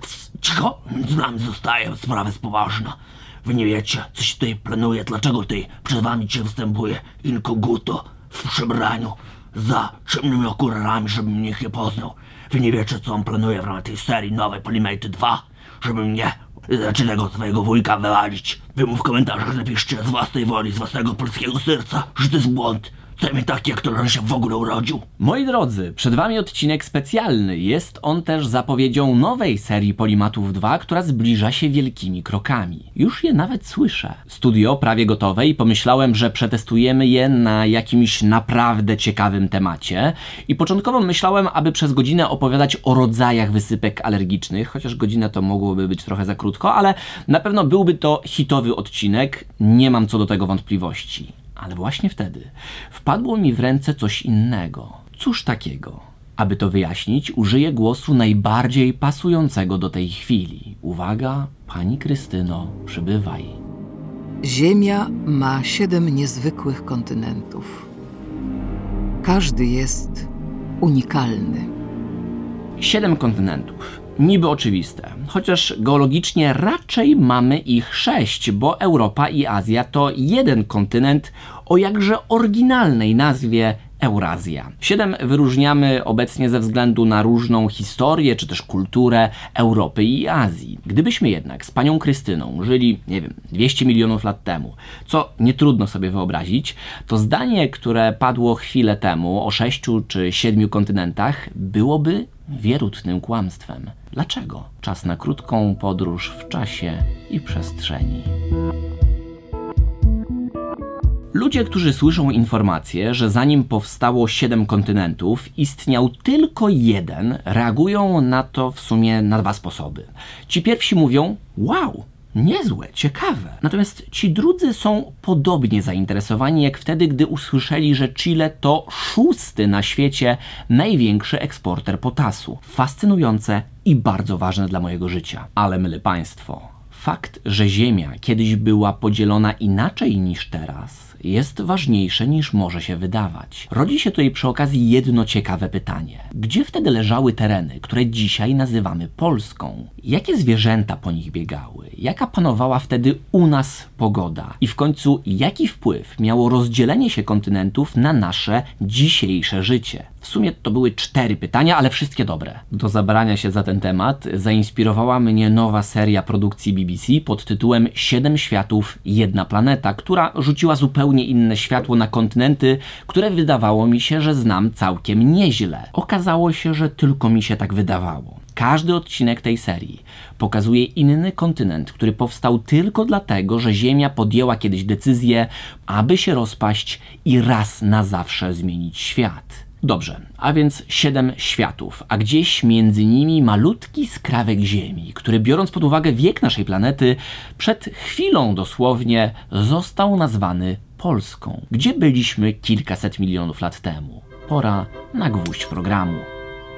Ps, cicho, między nami zostaje, sprawa jest poważna. Wy nie wiecie, co się tutaj planuje, dlaczego tutaj przed Wami dzisiaj występuje inkoguto w przebraniu za ciemnymi okularami, żebym nikt nie poznał. Wy nie wiecie, co on planuje w ramach tej serii nowej Polimate 2, żeby mnie, znaczy tego swojego wujka wywalić. Wy mu w komentarzach napiszcie z własnej woli, z własnego polskiego serca, że to jest błąd. Zajmie taki, jak to on się w ogóle urodził. Moi drodzy, przed Wami odcinek specjalny. Jest on też zapowiedzią nowej serii Polimatów 2, która zbliża się wielkimi krokami. Już je nawet słyszę. Studio prawie gotowe i pomyślałem, że przetestujemy je na jakimś naprawdę ciekawym temacie. I początkowo myślałem, aby przez godzinę opowiadać o rodzajach wysypek alergicznych, chociaż godzina to mogłoby być trochę za krótko, ale na pewno byłby to hitowy odcinek. Nie mam co do tego wątpliwości. Ale właśnie wtedy wpadło mi w ręce coś innego. Cóż takiego? Aby to wyjaśnić, użyję głosu najbardziej pasującego do tej chwili. Uwaga, pani Krystyno, przybywaj. Ziemia ma siedem niezwykłych kontynentów. Każdy jest unikalny. Siedem kontynentów. Niby oczywiste, chociaż geologicznie raczej mamy ich sześć, bo Europa i Azja to jeden kontynent o jakże oryginalnej nazwie Eurazja. Siedem wyróżniamy obecnie ze względu na różną historię czy też kulturę Europy i Azji. Gdybyśmy jednak z panią Krystyną żyli, nie wiem, 200 milionów lat temu, co nie trudno sobie wyobrazić, to zdanie, które padło chwilę temu o sześciu czy siedmiu kontynentach, byłoby wierutnym kłamstwem. Dlaczego? Czas na krótką podróż w czasie i przestrzeni. Ludzie, którzy słyszą informację, że zanim powstało siedem kontynentów, istniał tylko jeden, reagują na to w sumie na dwa sposoby. Ci pierwsi mówią: Wow, Niezłe, ciekawe. Natomiast ci drudzy są podobnie zainteresowani jak wtedy, gdy usłyszeli, że Chile to szósty na świecie największy eksporter potasu. Fascynujące i bardzo ważne dla mojego życia. Ale mylę Państwo. Fakt, że Ziemia kiedyś była podzielona inaczej niż teraz, jest ważniejsze niż może się wydawać. Rodzi się tutaj przy okazji jedno ciekawe pytanie. Gdzie wtedy leżały tereny, które dzisiaj nazywamy Polską? Jakie zwierzęta po nich biegały? Jaka panowała wtedy u nas pogoda? I w końcu, jaki wpływ miało rozdzielenie się kontynentów na nasze dzisiejsze życie? W sumie to były cztery pytania, ale wszystkie dobre. Do zabrania się za ten temat zainspirowała mnie nowa seria produkcji BBC pod tytułem Siedem światów, jedna planeta, która rzuciła zupełnie inne światło na kontynenty, które wydawało mi się, że znam całkiem nieźle. Okazało się, że tylko mi się tak wydawało. Każdy odcinek tej serii pokazuje inny kontynent, który powstał tylko dlatego, że Ziemia podjęła kiedyś decyzję, aby się rozpaść i raz na zawsze zmienić świat. Dobrze, a więc siedem światów, a gdzieś między nimi malutki skrawek Ziemi, który biorąc pod uwagę wiek naszej planety, przed chwilą dosłownie został nazwany Polską. Gdzie byliśmy kilkaset milionów lat temu? Pora na gwóźdź programu.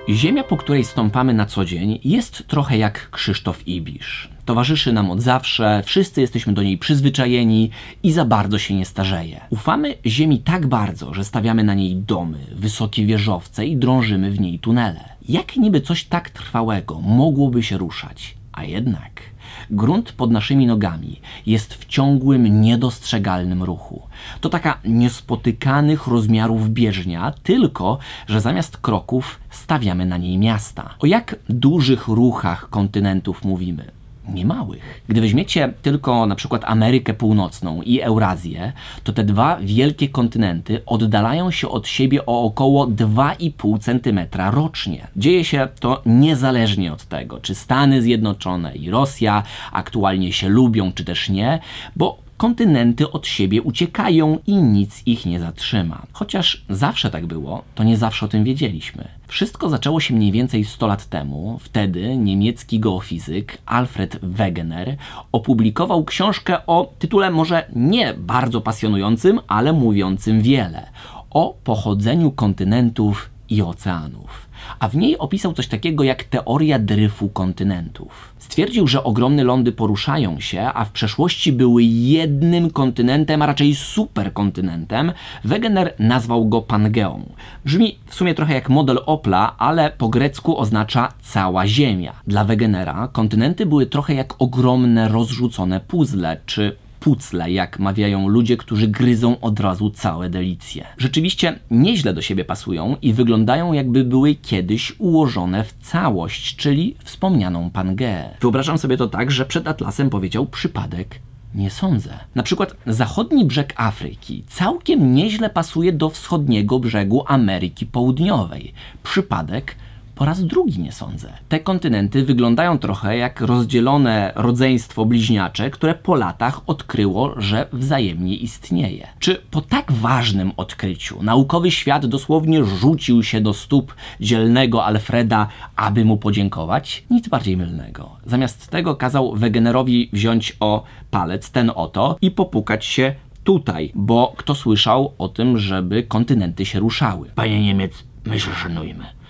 Ziemia, po której stąpamy na co dzień, jest trochę jak Krzysztof Ibisz. Towarzyszy nam od zawsze, wszyscy jesteśmy do niej przyzwyczajeni i za bardzo się nie starzeje. Ufamy Ziemi tak bardzo, że stawiamy na niej domy, wysokie wieżowce i drążymy w niej tunele. Jak niby coś tak trwałego mogłoby się ruszać? A jednak grunt pod naszymi nogami jest w ciągłym, niedostrzegalnym ruchu. To taka niespotykanych rozmiarów bieżnia, tylko że zamiast kroków stawiamy na niej miasta. O jak dużych ruchach kontynentów mówimy? Niemałych. Gdy weźmiecie tylko na przykład Amerykę Północną i Eurazję, to te dwa wielkie kontynenty oddalają się od siebie o około 2,5 cm rocznie. Dzieje się to niezależnie od tego, czy Stany Zjednoczone i Rosja aktualnie się lubią, czy też nie, bo kontynenty od siebie uciekają i nic ich nie zatrzyma. Chociaż zawsze tak było, to nie zawsze o tym wiedzieliśmy. Wszystko zaczęło się mniej więcej 100 lat temu. Wtedy niemiecki geofizyk Alfred Wegener opublikował książkę o tytule może nie bardzo pasjonującym, ale mówiącym wiele o pochodzeniu kontynentów i oceanów. A w niej opisał coś takiego jak teoria dryfu kontynentów. Stwierdził, że ogromne lądy poruszają się, a w przeszłości były jednym kontynentem, a raczej superkontynentem. Wegener nazwał go Pangeą. Brzmi w sumie trochę jak model Opla, ale po grecku oznacza cała Ziemia. Dla Wegenera kontynenty były trochę jak ogromne rozrzucone puzzle, czy pucle, jak mawiają ludzie, którzy gryzą od razu całe delicje. Rzeczywiście nieźle do siebie pasują i wyglądają jakby były kiedyś ułożone w całość, czyli wspomnianą Pangeę. Wyobrażam sobie to tak, że przed Atlasem powiedział przypadek nie sądzę. Na przykład zachodni brzeg Afryki całkiem nieźle pasuje do wschodniego brzegu Ameryki Południowej. Przypadek po raz drugi nie sądzę. Te kontynenty wyglądają trochę jak rozdzielone rodzeństwo bliźniacze, które po latach odkryło, że wzajemnie istnieje. Czy po tak ważnym odkryciu naukowy świat dosłownie rzucił się do stóp dzielnego Alfreda, aby mu podziękować? Nic bardziej mylnego. Zamiast tego kazał Wegenerowi wziąć o palec ten oto i popukać się tutaj, bo kto słyszał o tym, żeby kontynenty się ruszały? Panie Niemiec, my się szanujmy.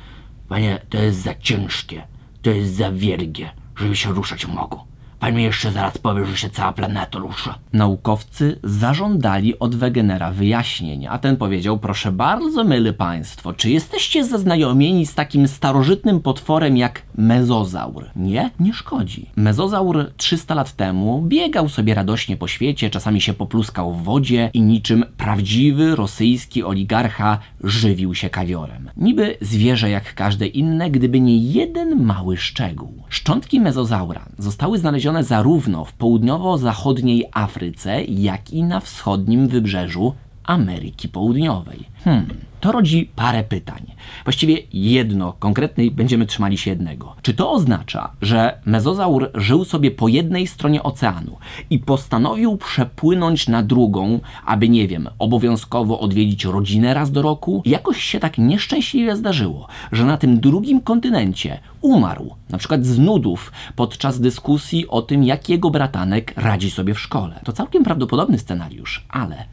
Panie, to jest za ciężkie, to jest za wielgie, żeby się ruszać mogło. Pan mi jeszcze zaraz powie, że się cała planeta rusza. Naukowcy zażądali od Wegenera wyjaśnień, a ten powiedział: Proszę bardzo, myli państwo, czy jesteście zaznajomieni z takim starożytnym potworem jak mezozaur? Nie, nie szkodzi. Mezozaur 300 lat temu biegał sobie radośnie po świecie, czasami się popluskał w wodzie i niczym prawdziwy rosyjski oligarcha żywił się kawiorem. Niby zwierzę jak każde inne, gdyby nie jeden mały szczegół. Szczątki mezozaura zostały znalezione zarówno w południowo-zachodniej Afryce, jak i na wschodnim wybrzeżu Ameryki Południowej. Hmm, to rodzi parę pytań. Właściwie jedno konkretne i będziemy trzymali się jednego. Czy to oznacza, że mezozaur żył sobie po jednej stronie oceanu i postanowił przepłynąć na drugą, aby nie wiem, obowiązkowo odwiedzić rodzinę raz do roku? Jakoś się tak nieszczęśliwie zdarzyło, że na tym drugim kontynencie umarł, na przykład z nudów, podczas dyskusji o tym, jak jego bratanek radzi sobie w szkole. To całkiem prawdopodobny scenariusz, ale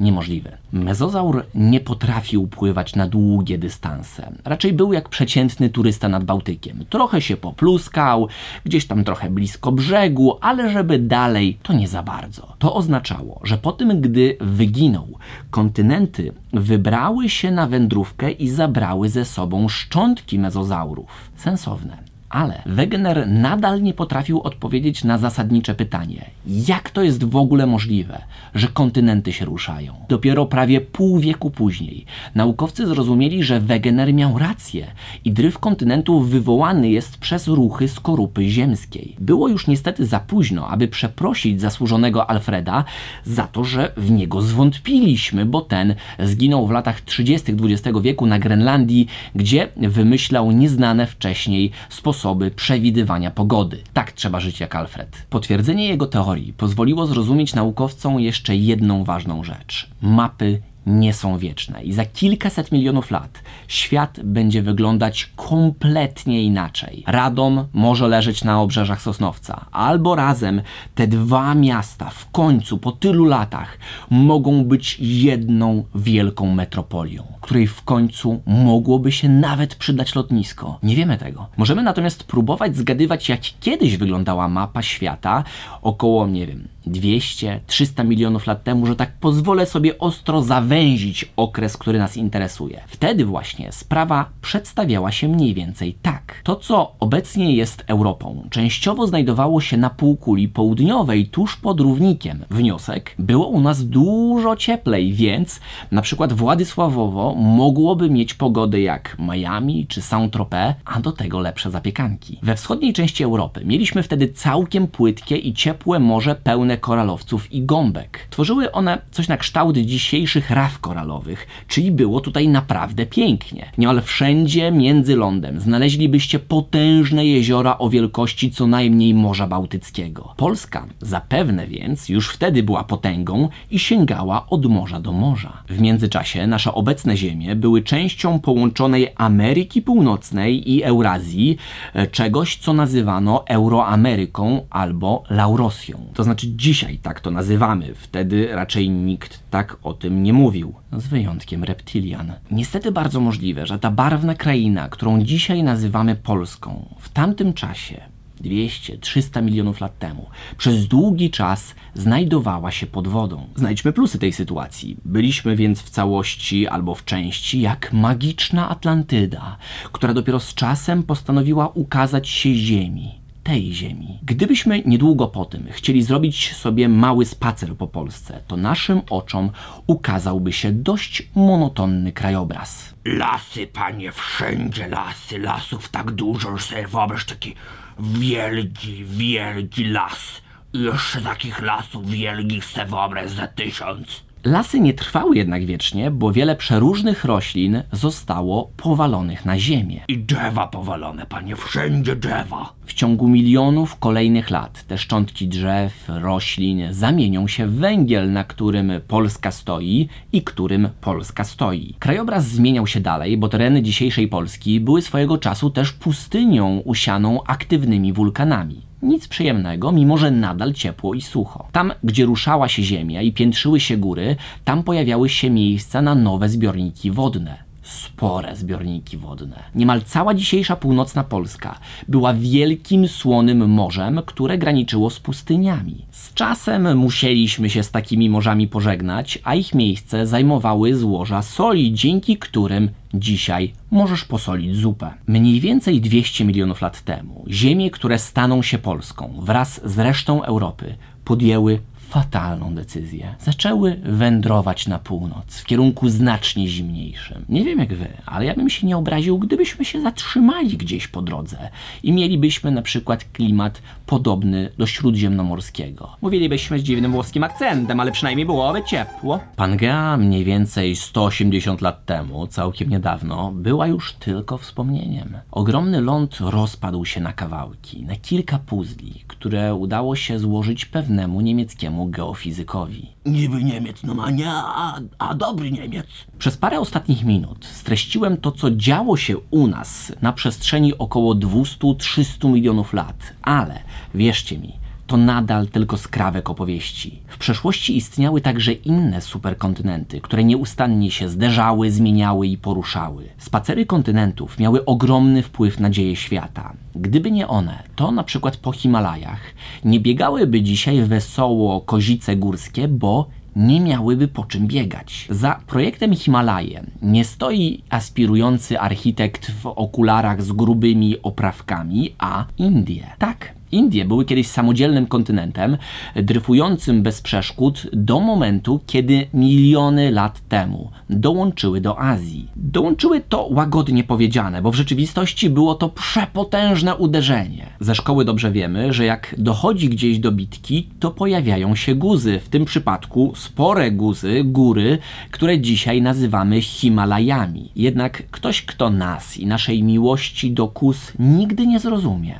niemożliwy. Mezozaur nie potrafił pływać na długie dystanse. Raczej był jak przeciętny turysta nad Bałtykiem. Trochę się popluskał, gdzieś tam trochę blisko brzegu, ale żeby dalej, to nie za bardzo. To oznaczało, że po tym, gdy wyginął, kontynenty wybrały się na wędrówkę i zabrały ze sobą szczątki mezozaurów. Sensowne. Ale Wegener nadal nie potrafił odpowiedzieć na zasadnicze pytanie: jak to jest w ogóle możliwe, że kontynenty się ruszają? Dopiero prawie pół wieku później naukowcy zrozumieli, że Wegener miał rację i dryf kontynentów wywołany jest przez ruchy skorupy ziemskiej. Było już niestety za późno, aby przeprosić zasłużonego Alfreda za to, że w niego zwątpiliśmy, bo ten zginął w latach 30. XX wieku na Grenlandii, gdzie wymyślał nieznane wcześniej sposoby sposoby przewidywania pogody. Tak trzeba żyć jak Alfred. Potwierdzenie jego teorii pozwoliło zrozumieć naukowcom jeszcze jedną ważną rzecz. Mapy nie są wieczne i za kilkaset milionów lat świat będzie wyglądać kompletnie inaczej. Radom może leżeć na obrzeżach Sosnowca, albo razem te dwa miasta w końcu po tylu latach mogą być jedną wielką metropolią, której w końcu mogłoby się nawet przydać lotnisko. Nie wiemy tego. Możemy natomiast próbować zgadywać, jak kiedyś wyglądała mapa świata około, nie wiem, 200-300 milionów lat temu, że tak pozwolę sobie ostro zawęzić okres, który nas interesuje. Wtedy właśnie sprawa przedstawiała się mniej więcej tak. To, co obecnie jest Europą, częściowo znajdowało się na półkuli południowej, tuż pod równikiem. Wniosek, było u nas dużo cieplej, więc na przykład Władysławowo mogłoby mieć pogody jak Miami czy Saint-Tropez, a do tego lepsze zapiekanki. We wschodniej części Europy mieliśmy wtedy całkiem płytkie i ciepłe morze pełne koralowców i gąbek. Tworzyły one coś na kształt dzisiejszych raf koralowych, czyli było tutaj naprawdę pięknie. Niemal wszędzie między lądem znaleźlibyście potężne jeziora o wielkości co najmniej Morza Bałtyckiego. Polska zapewne więc już wtedy była potęgą i sięgała od morza do morza. W międzyczasie nasze obecne ziemie były częścią połączonej Ameryki Północnej i Eurazji, e, czegoś co nazywano Euroameryką albo Laurosją. To znaczy Dzisiaj tak to nazywamy, wtedy raczej nikt tak o tym nie mówił, z wyjątkiem reptilian. Niestety bardzo możliwe, że ta barwna kraina, którą dzisiaj nazywamy Polską, w tamtym czasie 200-300 milionów lat temu, przez długi czas znajdowała się pod wodą. Znajdźmy plusy tej sytuacji. Byliśmy więc w całości albo w części jak magiczna Atlantyda, która dopiero z czasem postanowiła ukazać się Ziemi tej ziemi. Gdybyśmy niedługo po tym chcieli zrobić sobie mały spacer po Polsce, to naszym oczom ukazałby się dość monotonny krajobraz. Lasy, panie, wszędzie lasy, lasów tak dużo, że sobie wyobraź taki wielki, wielki las. Jeszcze takich lasów wielkich sobie wyobraź za tysiąc. Lasy nie trwały jednak wiecznie, bo wiele przeróżnych roślin zostało powalonych na ziemię. I drzewa powalone, panie, wszędzie drzewa. W ciągu milionów kolejnych lat te szczątki drzew, roślin zamienią się w węgiel, na którym Polska stoi i którym Polska stoi. Krajobraz zmieniał się dalej, bo tereny dzisiejszej Polski były swojego czasu też pustynią usianą aktywnymi wulkanami. Nic przyjemnego, mimo że nadal ciepło i sucho. Tam, gdzie ruszała się ziemia i piętrzyły się góry, tam pojawiały się miejsca na nowe zbiorniki wodne spore zbiorniki wodne. Niemal cała dzisiejsza północna Polska była wielkim słonym morzem, które graniczyło z pustyniami. Z czasem musieliśmy się z takimi morzami pożegnać, a ich miejsce zajmowały złoża soli, dzięki którym Dzisiaj możesz posolić zupę. Mniej więcej 200 milionów lat temu ziemie, które staną się Polską wraz z resztą Europy, podjęły fatalną decyzję. Zaczęły wędrować na północ, w kierunku znacznie zimniejszym. Nie wiem jak wy, ale ja bym się nie obraził, gdybyśmy się zatrzymali gdzieś po drodze i mielibyśmy na przykład klimat podobny do śródziemnomorskiego. Mówilibyśmy z dziwnym włoskim akcentem, ale przynajmniej byłoby ciepło. Pangea mniej więcej 180 lat temu, całkiem niedawno, była już tylko wspomnieniem. Ogromny ląd rozpadł się na kawałki, na kilka puzli, które udało się złożyć pewnemu niemieckiemu geofizykowi. Niby Niemiec, no ma nie, a, a dobry Niemiec. Przez parę ostatnich minut streściłem to, co działo się u nas na przestrzeni około 200-300 milionów lat, ale wierzcie mi, to nadal tylko skrawek opowieści. W przeszłości istniały także inne superkontynenty, które nieustannie się zderzały, zmieniały i poruszały. Spacery kontynentów miały ogromny wpływ na dzieje świata. Gdyby nie one, to na przykład po Himalajach nie biegałyby dzisiaj wesoło kozice górskie, bo nie miałyby po czym biegać. Za projektem Himalaje nie stoi aspirujący architekt w okularach z grubymi oprawkami, a Indie. Tak, Indie były kiedyś samodzielnym kontynentem, dryfującym bez przeszkód do momentu, kiedy miliony lat temu dołączyły do Azji. Dołączyły to łagodnie powiedziane, bo w rzeczywistości było to przepotężne uderzenie. Ze szkoły dobrze wiemy, że jak dochodzi gdzieś do bitki, to pojawiają się guzy, w tym przypadku spore guzy, góry, które dzisiaj nazywamy Himalajami. Jednak ktoś, kto nas i naszej miłości do kus nigdy nie zrozumie,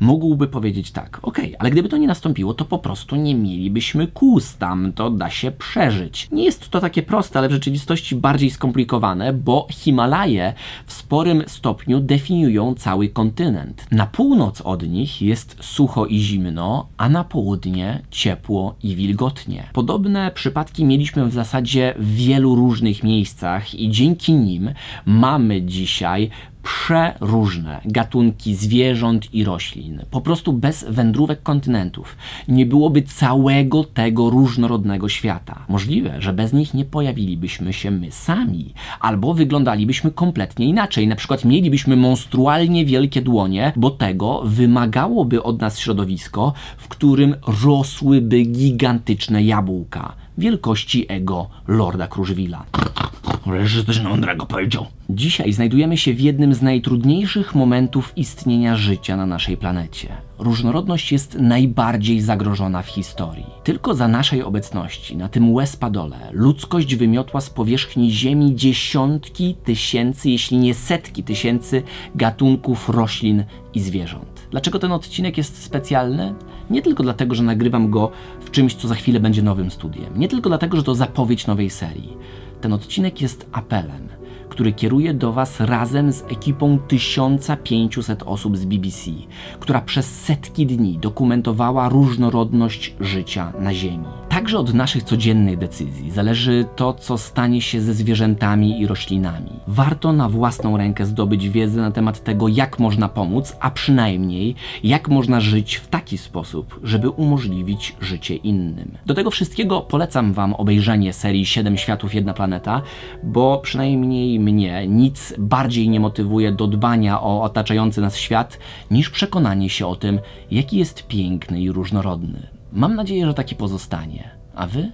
mógłby powiedzieć tak, okej, ale gdyby to nie nastąpiło, to po prostu nie mielibyśmy kłus, tam to da się przeżyć. Nie jest to takie proste, ale w rzeczywistości bardziej skomplikowane, bo Himalaje w sporym stopniu definiują cały kontynent. Na północ od nich jest sucho i zimno, a na południe ciepło i wilgotnie. Podobne przypadki mieliśmy w zasadzie w wielu różnych miejscach i dzięki nim mamy dzisiaj przeróżne gatunki zwierząt i roślin. Po prostu bez wędrówek kontynentów nie byłoby całego tego różnorodnego świata. Możliwe, że bez nich nie pojawilibyśmy się my sami, albo wyglądalibyśmy kompletnie inaczej. Na przykład mielibyśmy monstrualnie wielkie dłonie, bo tego wymagałoby od nas środowisko, w którym rosłyby gigantyczne jabłka wielkości ego Lorda Wreszcie coś mądrego powiedział. Dzisiaj znajdujemy się w jednym z najtrudniejszych momentów istnienia życia na naszej planecie. Różnorodność jest najbardziej zagrożona w historii. Tylko za naszej obecności na tym łez-padole ludzkość wymiotła z powierzchni Ziemi dziesiątki tysięcy, jeśli nie setki tysięcy gatunków roślin i zwierząt. Dlaczego ten odcinek jest specjalny? Nie tylko dlatego, że nagrywam go w czymś, co za chwilę będzie nowym studiem. Nie tylko dlatego, że to zapowiedź nowej serii. Ten odcinek jest apelem który kieruje do Was razem z ekipą 1500 osób z BBC, która przez setki dni dokumentowała różnorodność życia na Ziemi. Także od naszych codziennych decyzji zależy to, co stanie się ze zwierzętami i roślinami. Warto na własną rękę zdobyć wiedzę na temat tego, jak można pomóc, a przynajmniej jak można żyć w taki sposób, żeby umożliwić życie innym. Do tego wszystkiego polecam Wam obejrzenie serii 7 światów, jedna planeta, bo przynajmniej mnie nic bardziej nie motywuje do dbania o otaczający nas świat, niż przekonanie się o tym, jaki jest piękny i różnorodny. Mam nadzieję, że taki pozostanie. A Wy?